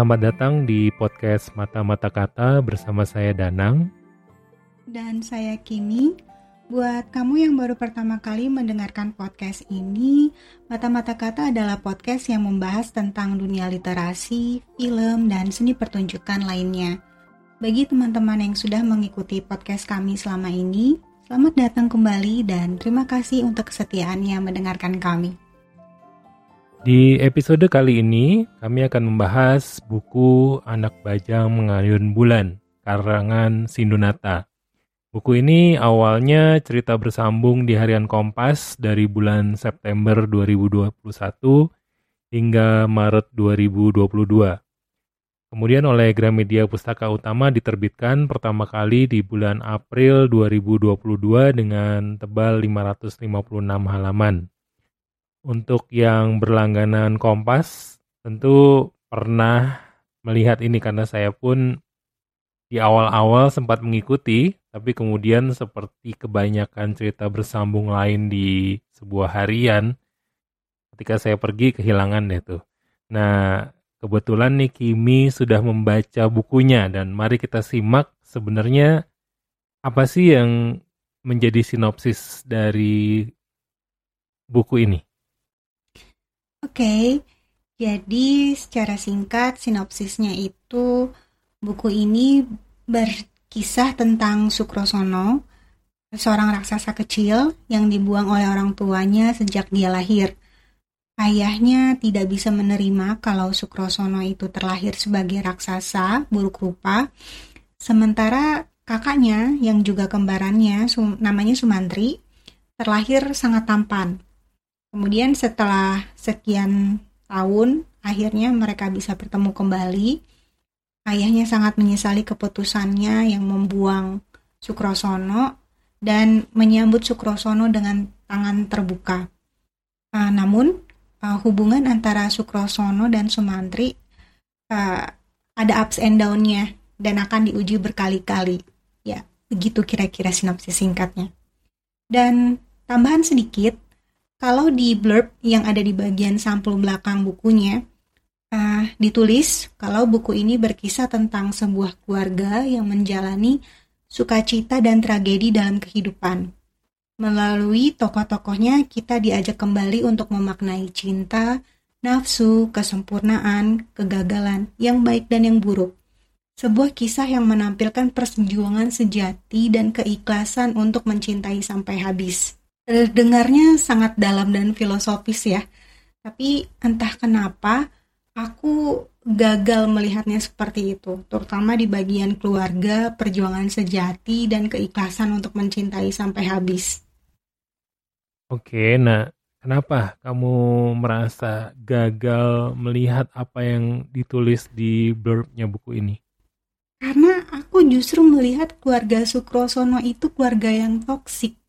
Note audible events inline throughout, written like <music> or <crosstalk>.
Selamat datang di podcast Mata-Mata Kata bersama saya Danang. Dan saya Kimi. Buat kamu yang baru pertama kali mendengarkan podcast ini, Mata-Mata Kata adalah podcast yang membahas tentang dunia literasi, film, dan seni pertunjukan lainnya. Bagi teman-teman yang sudah mengikuti podcast kami selama ini, selamat datang kembali dan terima kasih untuk kesetiaannya mendengarkan kami. Di episode kali ini, kami akan membahas buku Anak Bajang Mengayun Bulan, karangan Sindunata. Buku ini awalnya cerita bersambung di harian Kompas dari bulan September 2021 hingga Maret 2022. Kemudian oleh Gramedia Pustaka Utama diterbitkan pertama kali di bulan April 2022 dengan tebal 556 halaman. Untuk yang berlangganan Kompas tentu pernah melihat ini karena saya pun di awal-awal sempat mengikuti, tapi kemudian seperti kebanyakan cerita bersambung lain di sebuah harian, ketika saya pergi kehilangan deh tuh. Nah, Kebetulan nih Kimi sudah membaca bukunya dan mari kita simak sebenarnya apa sih yang menjadi sinopsis dari buku ini. Oke, jadi secara singkat sinopsisnya itu buku ini berkisah tentang Sukrosono, seorang raksasa kecil yang dibuang oleh orang tuanya sejak dia lahir. Ayahnya tidak bisa menerima kalau Sukrosono itu terlahir sebagai raksasa buruk rupa, sementara kakaknya yang juga kembarannya namanya Sumantri terlahir sangat tampan. Kemudian setelah sekian tahun, akhirnya mereka bisa bertemu kembali. Ayahnya sangat menyesali keputusannya yang membuang Sukrosono dan menyambut Sukrosono dengan tangan terbuka. Uh, namun uh, hubungan antara Sukrosono dan Sumantri uh, ada ups and down-nya dan akan diuji berkali-kali. Ya, begitu kira-kira sinopsis singkatnya. Dan tambahan sedikit, kalau di blurb yang ada di bagian sampul belakang bukunya, uh, ditulis kalau buku ini berkisah tentang sebuah keluarga yang menjalani sukacita dan tragedi dalam kehidupan. Melalui tokoh-tokohnya, kita diajak kembali untuk memaknai cinta, nafsu, kesempurnaan, kegagalan, yang baik dan yang buruk. Sebuah kisah yang menampilkan perjuangan sejati dan keikhlasan untuk mencintai sampai habis. Dengarnya sangat dalam dan filosofis ya, tapi entah kenapa aku gagal melihatnya seperti itu, terutama di bagian keluarga, perjuangan sejati, dan keikhlasan untuk mencintai sampai habis. Oke, nah kenapa kamu merasa gagal melihat apa yang ditulis di blurbnya buku ini? Karena aku justru melihat keluarga Sukrosono itu keluarga yang toksik.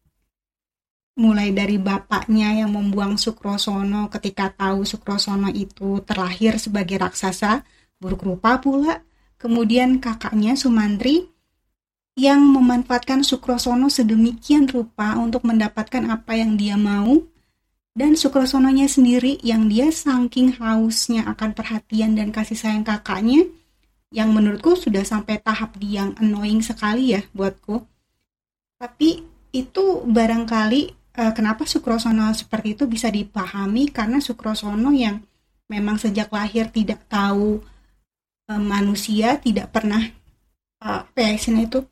Mulai dari bapaknya yang membuang Sukrosono ketika tahu Sukrosono itu terlahir sebagai raksasa, buruk rupa pula. Kemudian kakaknya Sumantri yang memanfaatkan Sukrosono sedemikian rupa untuk mendapatkan apa yang dia mau dan Sukrosononya sendiri yang dia saking hausnya akan perhatian dan kasih sayang kakaknya yang menurutku sudah sampai tahap yang annoying sekali ya buatku tapi itu barangkali uh, kenapa Sukrosono seperti itu bisa dipahami karena Sukrosono yang memang sejak lahir tidak tahu uh, manusia tidak pernah uh, ya itu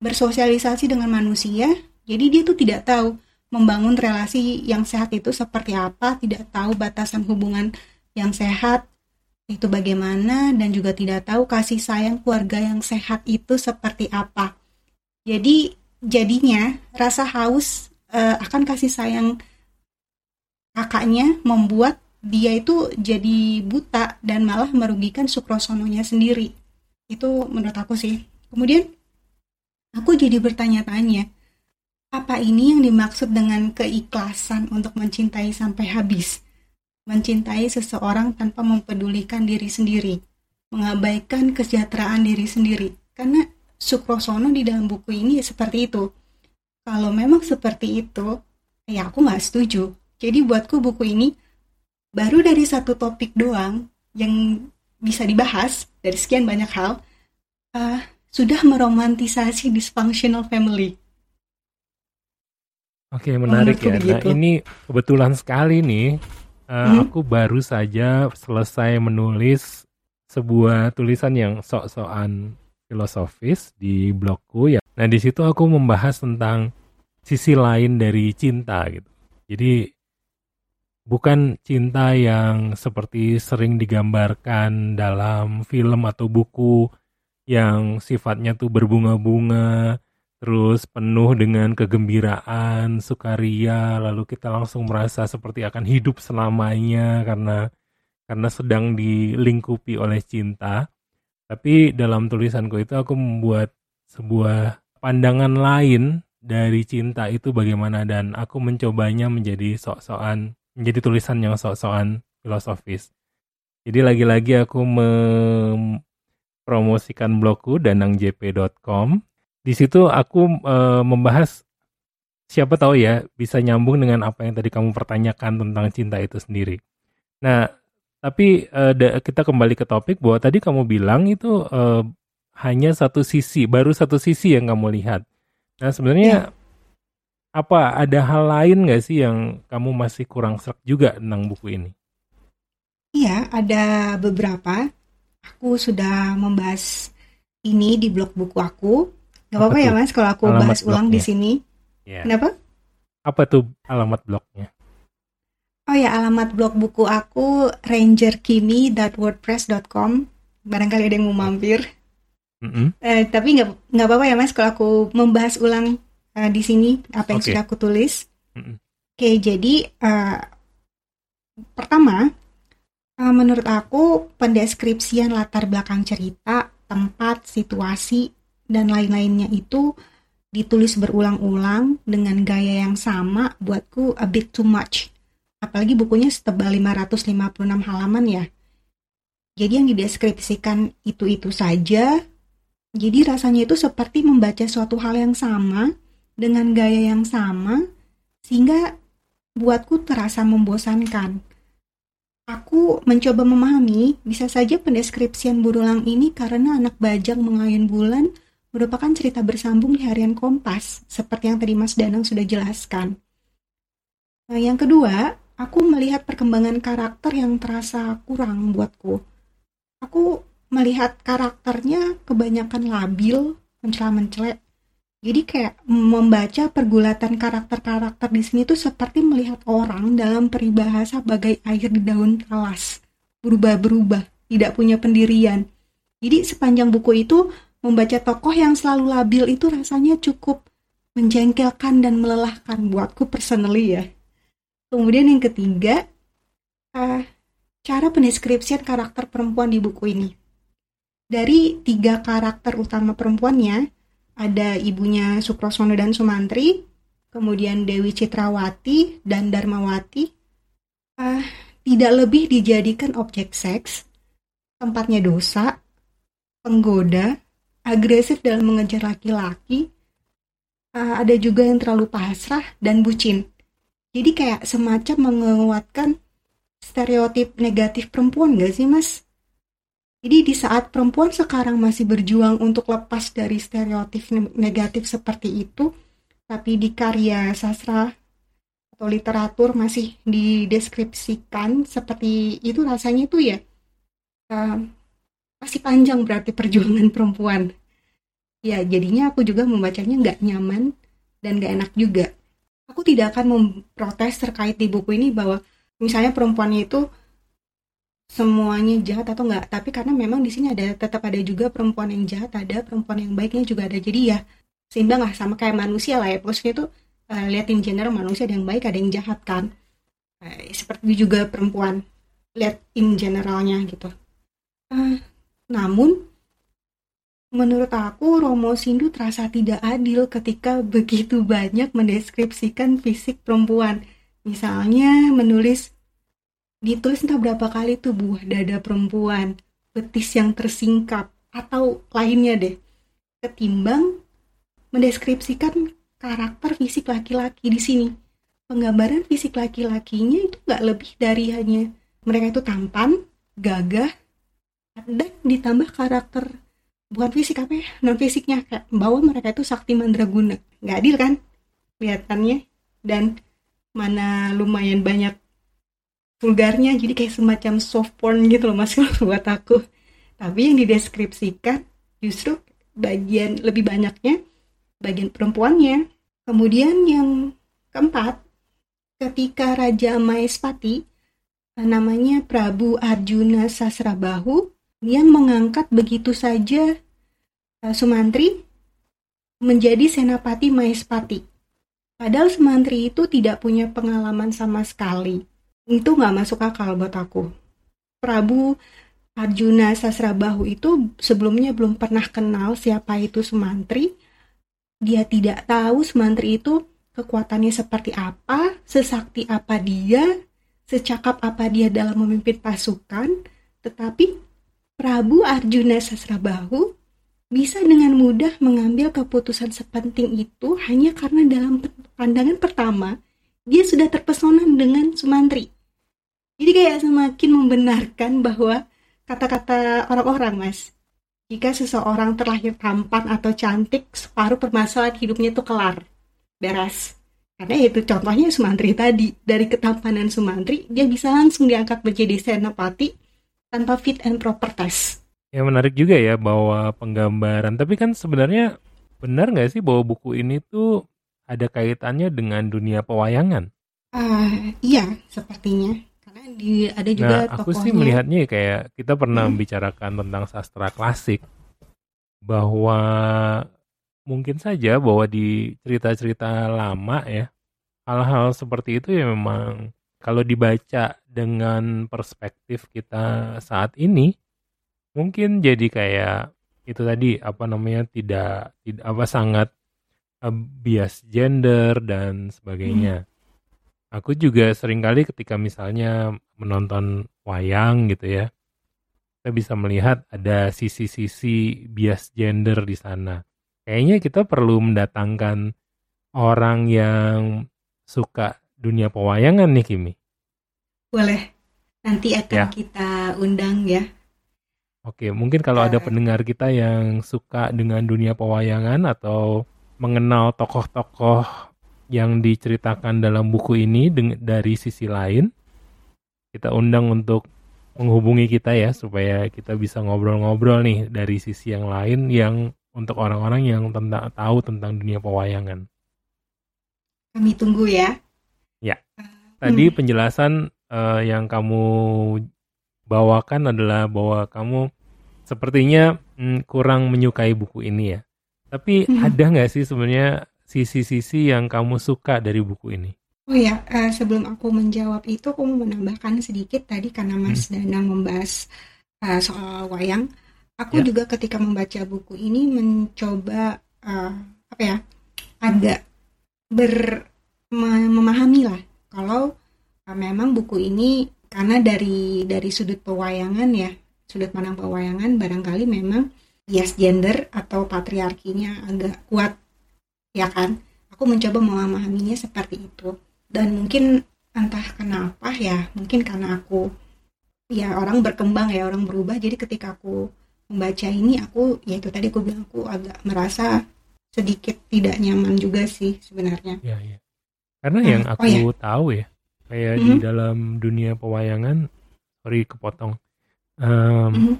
bersosialisasi dengan manusia, jadi dia tuh tidak tahu membangun relasi yang sehat itu seperti apa, tidak tahu batasan hubungan yang sehat itu bagaimana, dan juga tidak tahu kasih sayang keluarga yang sehat itu seperti apa. Jadi jadinya rasa haus uh, akan kasih sayang kakaknya membuat dia itu jadi buta dan malah merugikan Sukrosononya sendiri. Itu menurut aku sih. Kemudian Aku jadi bertanya-tanya, apa ini yang dimaksud dengan keikhlasan untuk mencintai sampai habis? Mencintai seseorang tanpa mempedulikan diri sendiri, mengabaikan kesejahteraan diri sendiri. Karena Sukrosono di dalam buku ini seperti itu. Kalau memang seperti itu, ya aku nggak setuju. Jadi buatku buku ini baru dari satu topik doang yang bisa dibahas dari sekian banyak hal uh, sudah meromantisasi dysfunctional family. Oke, menarik ya. Nah, ini kebetulan sekali nih, uh, hmm? aku baru saja selesai menulis sebuah tulisan yang sok-sokan filosofis di blogku ya. Nah, di situ aku membahas tentang sisi lain dari cinta gitu. Jadi bukan cinta yang seperti sering digambarkan dalam film atau buku yang sifatnya tuh berbunga-bunga, terus penuh dengan kegembiraan, sukaria, lalu kita langsung merasa seperti akan hidup selamanya karena karena sedang dilingkupi oleh cinta. Tapi dalam tulisanku itu aku membuat sebuah pandangan lain dari cinta itu bagaimana dan aku mencobanya menjadi sok-sokan menjadi tulisan yang sok-sokan filosofis. Jadi lagi-lagi aku mempromosikan blogku danangjp.com. Di situ aku e, membahas siapa tahu ya bisa nyambung dengan apa yang tadi kamu pertanyakan tentang cinta itu sendiri. Nah, tapi uh, kita kembali ke topik bahwa tadi kamu bilang itu uh, hanya satu sisi, baru satu sisi yang kamu lihat. Nah sebenarnya ya. apa ada hal lain nggak sih yang kamu masih kurang serak juga tentang buku ini? Iya, ada beberapa. Aku sudah membahas ini di blog buku aku. Gak apa-apa ya mas kalau aku alamat bahas blognya. ulang di sini. Ya. Kenapa? Apa tuh alamat blognya? Oh ya, alamat blog buku aku rangerkimi.wordpress.com. Barangkali ada yang mau mampir. Mm -hmm. uh, tapi nggak nggak apa-apa ya mas kalau aku membahas ulang uh, di sini apa yang okay. sudah aku tulis. Mm -hmm. Oke, okay, jadi uh, pertama uh, menurut aku pendeskripsian latar belakang cerita, tempat, situasi dan lain-lainnya itu ditulis berulang-ulang dengan gaya yang sama buatku a bit too much apalagi bukunya setebal 556 halaman ya. Jadi yang dideskripsikan itu-itu saja. Jadi rasanya itu seperti membaca suatu hal yang sama dengan gaya yang sama sehingga buatku terasa membosankan. Aku mencoba memahami, bisa saja pendeskripsian berulang ini karena anak bajang mengayun bulan merupakan cerita bersambung di harian Kompas, seperti yang tadi Mas Danang sudah jelaskan. Nah, yang kedua, aku melihat perkembangan karakter yang terasa kurang buatku. Aku melihat karakternya kebanyakan labil, mencela-mencelek. Jadi kayak membaca pergulatan karakter-karakter di sini tuh seperti melihat orang dalam peribahasa bagai air di daun talas. Berubah-berubah, tidak punya pendirian. Jadi sepanjang buku itu membaca tokoh yang selalu labil itu rasanya cukup menjengkelkan dan melelahkan buatku personally ya. Kemudian yang ketiga, uh, cara pendeskripsian karakter perempuan di buku ini. Dari tiga karakter utama perempuannya, ada ibunya Sukrosono dan Sumantri, kemudian Dewi Citrawati dan Darmawati, uh, tidak lebih dijadikan objek seks, tempatnya dosa, penggoda, agresif dalam mengejar laki-laki, uh, ada juga yang terlalu pasrah dan bucin. Jadi kayak semacam menguatkan stereotip negatif perempuan gak sih mas? Jadi di saat perempuan sekarang masih berjuang untuk lepas dari stereotip negatif seperti itu, tapi di karya sastra atau literatur masih dideskripsikan seperti itu rasanya itu ya uh, masih panjang berarti perjuangan <laughs> perempuan. Ya jadinya aku juga membacanya nggak nyaman dan nggak enak juga aku tidak akan memprotes terkait di buku ini bahwa misalnya perempuannya itu semuanya jahat atau enggak. Tapi karena memang di sini ada tetap ada juga perempuan yang jahat ada perempuan yang baiknya juga ada. Jadi ya seimbang lah sama kayak manusia lah ya. Maksudnya itu uh, liatin general manusia ada yang baik ada yang jahat kan. Uh, seperti juga perempuan. Lihat in generalnya gitu. Uh, namun Menurut aku, Romo Sindu terasa tidak adil ketika begitu banyak mendeskripsikan fisik perempuan. Misalnya menulis, ditulis entah berapa kali tuh buah dada perempuan, betis yang tersingkap, atau lainnya deh. Ketimbang mendeskripsikan karakter fisik laki-laki di sini. Penggambaran fisik laki-lakinya itu nggak lebih dari hanya mereka itu tampan, gagah, dan ditambah karakter bukan fisik apa ya non fisiknya kayak bahwa mereka itu sakti mandraguna nggak adil kan kelihatannya dan mana lumayan banyak vulgarnya jadi kayak semacam soft porn gitu loh mas <laughs> buat aku tapi yang dideskripsikan justru bagian lebih banyaknya bagian perempuannya kemudian yang keempat ketika Raja Maespati namanya Prabu Arjuna Sasrabahu yang mengangkat begitu saja uh, Sumantri menjadi senapati Maespati. Padahal Sumantri itu tidak punya pengalaman sama sekali. Itu nggak masuk akal buat aku. Prabu Arjuna Sasrabahu itu sebelumnya belum pernah kenal siapa itu Sumantri. Dia tidak tahu Sumantri itu kekuatannya seperti apa, sesakti apa dia, secakap apa dia dalam memimpin pasukan, tetapi Prabu Arjuna Sasrabahu bisa dengan mudah mengambil keputusan sepenting itu hanya karena dalam pandangan pertama dia sudah terpesona dengan Sumantri. Jadi kayak semakin membenarkan bahwa kata-kata orang-orang mas, jika seseorang terlahir tampan atau cantik, separuh permasalahan hidupnya itu kelar, beres. Karena itu contohnya Sumantri tadi, dari ketampanan Sumantri, dia bisa langsung diangkat menjadi senopati tanpa fit and proper test. Ya menarik juga ya bahwa penggambaran. Tapi kan sebenarnya benar nggak sih bahwa buku ini tuh ada kaitannya dengan dunia pewayangan? Uh, iya, sepertinya. Karena di, ada juga nah, aku tokohnya. sih melihatnya kayak kita pernah hmm. membicarakan tentang sastra klasik bahwa mungkin saja bahwa di cerita-cerita lama ya hal-hal seperti itu ya memang kalau dibaca dengan perspektif kita saat ini mungkin jadi kayak itu tadi apa namanya tidak tidak apa sangat bias gender dan sebagainya. Hmm. Aku juga sering kali ketika misalnya menonton wayang gitu ya, kita bisa melihat ada sisi-sisi bias gender di sana. Kayaknya kita perlu mendatangkan orang yang suka dunia pewayangan nih Kimi? Boleh. Nanti akan ya. kita undang ya. Oke, mungkin kalau uh, ada pendengar kita yang suka dengan dunia pewayangan atau mengenal tokoh-tokoh yang diceritakan dalam buku ini dari sisi lain, kita undang untuk menghubungi kita ya supaya kita bisa ngobrol-ngobrol nih dari sisi yang lain yang untuk orang-orang yang tentang tahu tentang dunia pewayangan. Kami tunggu ya. Ya. Tadi hmm. penjelasan uh, yang kamu bawakan adalah bahwa kamu sepertinya mm, kurang menyukai buku ini ya. Tapi hmm. ada nggak sih sebenarnya sisi-sisi yang kamu suka dari buku ini? Oh ya, uh, sebelum aku menjawab itu, aku mau menambahkan sedikit tadi karena Mas hmm. Danang membahas uh, soal wayang. Aku ya. juga ketika membaca buku ini mencoba uh, apa ya, agak ber memahami lah kalau uh, memang buku ini karena dari dari sudut pewayangan ya sudut pandang pewayangan barangkali memang bias gender atau patriarkinya agak kuat ya kan aku mencoba memahaminya seperti itu dan mungkin entah kenapa ya mungkin karena aku ya orang berkembang ya orang berubah jadi ketika aku membaca ini aku ya itu tadi aku bilang aku agak merasa sedikit tidak nyaman juga sih sebenarnya ya, ya. karena nah, yang aku oh ya. tahu ya kayak mm -hmm. di dalam dunia pewayangan sorry kepotong um, mm -hmm.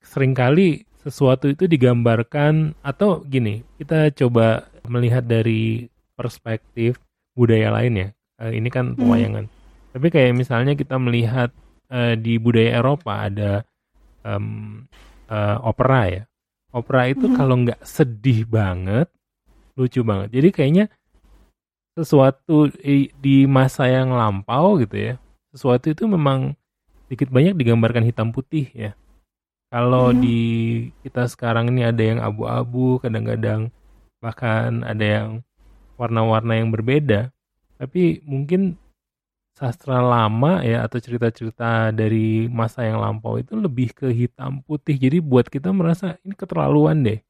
Sering kali sesuatu itu digambarkan atau gini kita coba melihat dari perspektif budaya lain ya. Uh, ini kan pewayangan. Mm -hmm. tapi kayak misalnya kita melihat uh, di budaya Eropa ada um, uh, opera ya. Opera itu mm -hmm. kalau nggak sedih banget lucu banget. Jadi kayaknya sesuatu di masa yang lampau gitu ya sesuatu itu memang sedikit banyak digambarkan hitam putih ya kalau hmm. di kita sekarang ini ada yang abu-abu kadang-kadang bahkan ada yang warna-warna yang berbeda tapi mungkin sastra lama ya atau cerita-cerita dari masa yang lampau itu lebih ke hitam putih jadi buat kita merasa ini keterlaluan deh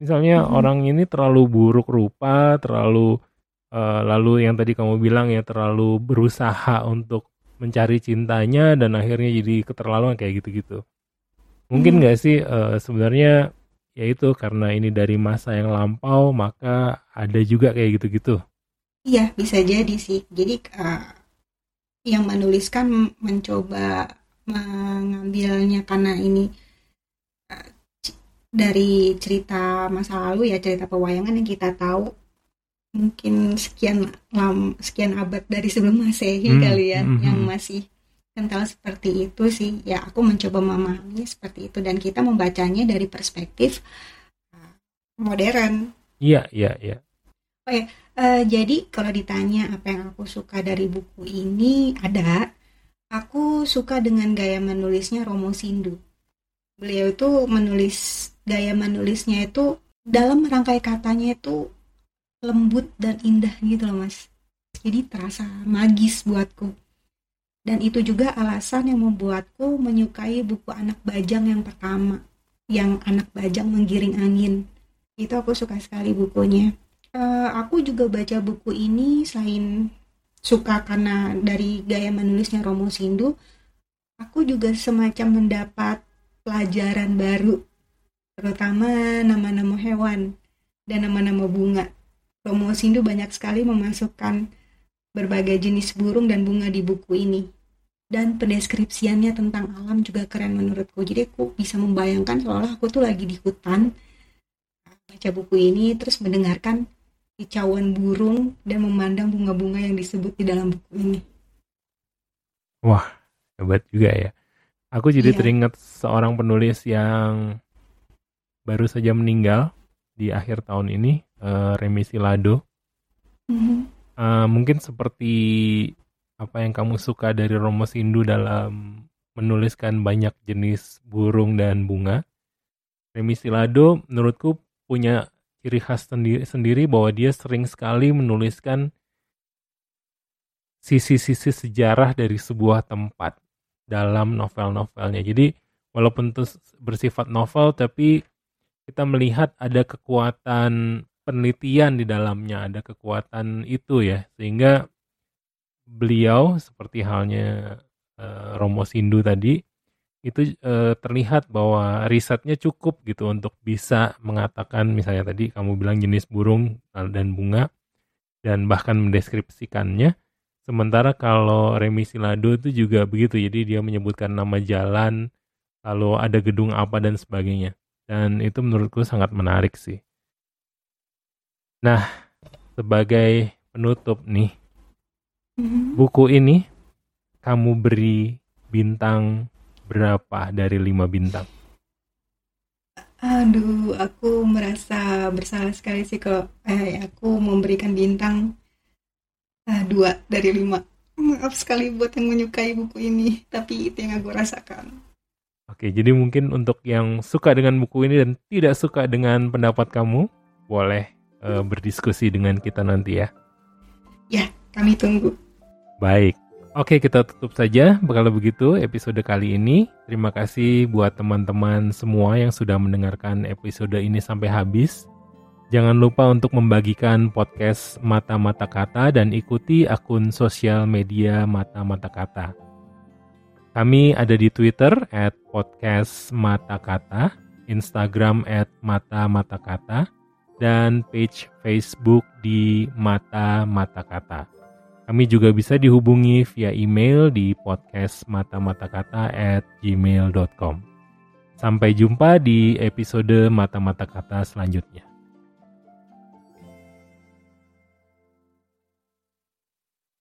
misalnya hmm. orang ini terlalu buruk rupa terlalu uh, lalu yang tadi kamu bilang ya terlalu berusaha untuk mencari cintanya dan akhirnya jadi keterlaluan kayak gitu-gitu. Mungkin Hmm. nggak sih eh, sebenarnya ya itu karena ini dari masa yang lampau maka ada juga kayak gitu-gitu. Iya, bisa jadi sih. Jadi eh, yang menuliskan mencoba mengambilnya karena ini c- dari cerita masa lalu ya, cerita pewayangan yang kita tahu mungkin sekian lam sekian abad dari sebelum Masehi Hmm, kali ya, hmm, yang hmm. masih kental seperti itu sih. Ya, aku mencoba memahami seperti itu dan kita membacanya dari perspektif eh, modern. Iya, iya, iya. Eh, jadi kalau ditanya apa yang aku suka dari buku ini ada, aku suka dengan gaya menulisnya Romo Sindu. Beliau itu menulis gaya menulisnya itu dalam merangkai katanya itu lembut dan indah gitu loh mas. Jadi terasa magis buatku. Dan itu juga alasan yang membuatku menyukai buku anak bajang yang pertama, yang anak bajang menggiring angin. Itu aku suka sekali bukunya. Eh, aku juga baca buku ini selain suka karena dari gaya menulisnya Romo Sindu, aku juga semacam mendapat pelajaran baru, terutama nama-nama hewan dan nama-nama bunga. Romo Sindu banyak sekali memasukkan berbagai jenis burung dan bunga di buku ini. Dan pendeskripsiannya tentang alam juga keren menurutku. Jadi aku bisa membayangkan seolah aku tuh lagi di hutan baca buku ini terus mendengarkan kicauan burung dan memandang bunga-bunga yang disebut di dalam buku ini. Hebat juga ya. Aku jadi Iya. teringat seorang penulis yang baru saja meninggal di akhir tahun ini, eh, Remi Silado. Eh, mungkin seperti apa yang kamu suka dari Romo Sindu dalam menuliskan banyak jenis burung dan bunga. Remi Silado menurutku punya ciri khas sendiri, sendiri bahwa dia sering sekali menuliskan sisi-sisi sejarah dari sebuah tempat dalam novel-novelnya. Jadi walaupun itu bersifat novel tapi kita melihat ada kekuatan penelitian di dalamnya, ada kekuatan itu ya. Sehingga beliau seperti halnya eh, Romo Sindu tadi itu eh, terlihat bahwa risetnya cukup gitu untuk bisa mengatakan misalnya tadi kamu bilang jenis burung dan bunga dan bahkan mendeskripsikannya. Sementara kalau Remi Silado itu juga begitu, jadi dia menyebutkan nama jalan, lalu ada gedung apa dan sebagainya. Dan itu menurutku sangat menarik sih. Nah, sebagai penutup nih, Mhm. buku ini kamu beri bintang berapa dari lima bintang? Aduh, aku merasa bersalah sekali sih kalau eh, aku memberikan bintang eh, dua dari lima. Maaf sekali buat yang menyukai buku ini, tapi itu yang aku rasakan. Oke, jadi mungkin untuk yang suka dengan buku ini dan tidak suka dengan pendapat kamu, boleh eh, berdiskusi dengan kita nanti ya. Kami tunggu. Baik. Oke, kita tutup saja kalau begitu episode kali ini. Terima kasih buat teman-teman semua yang sudah mendengarkan episode ini sampai habis. Jangan lupa untuk membagikan podcast Mata-Mata Kata dan ikuti akun sosial media Mata-Mata Kata. Kami ada di Twitter at podcast Mata Kata, Instagram at Mata Mata Kata, dan page Facebook di Mata Mata Kata. Kami juga bisa dihubungi via email di podcastmatamatakata at gmail.com. Sampai jumpa di episode Mata-Mata Kata selanjutnya.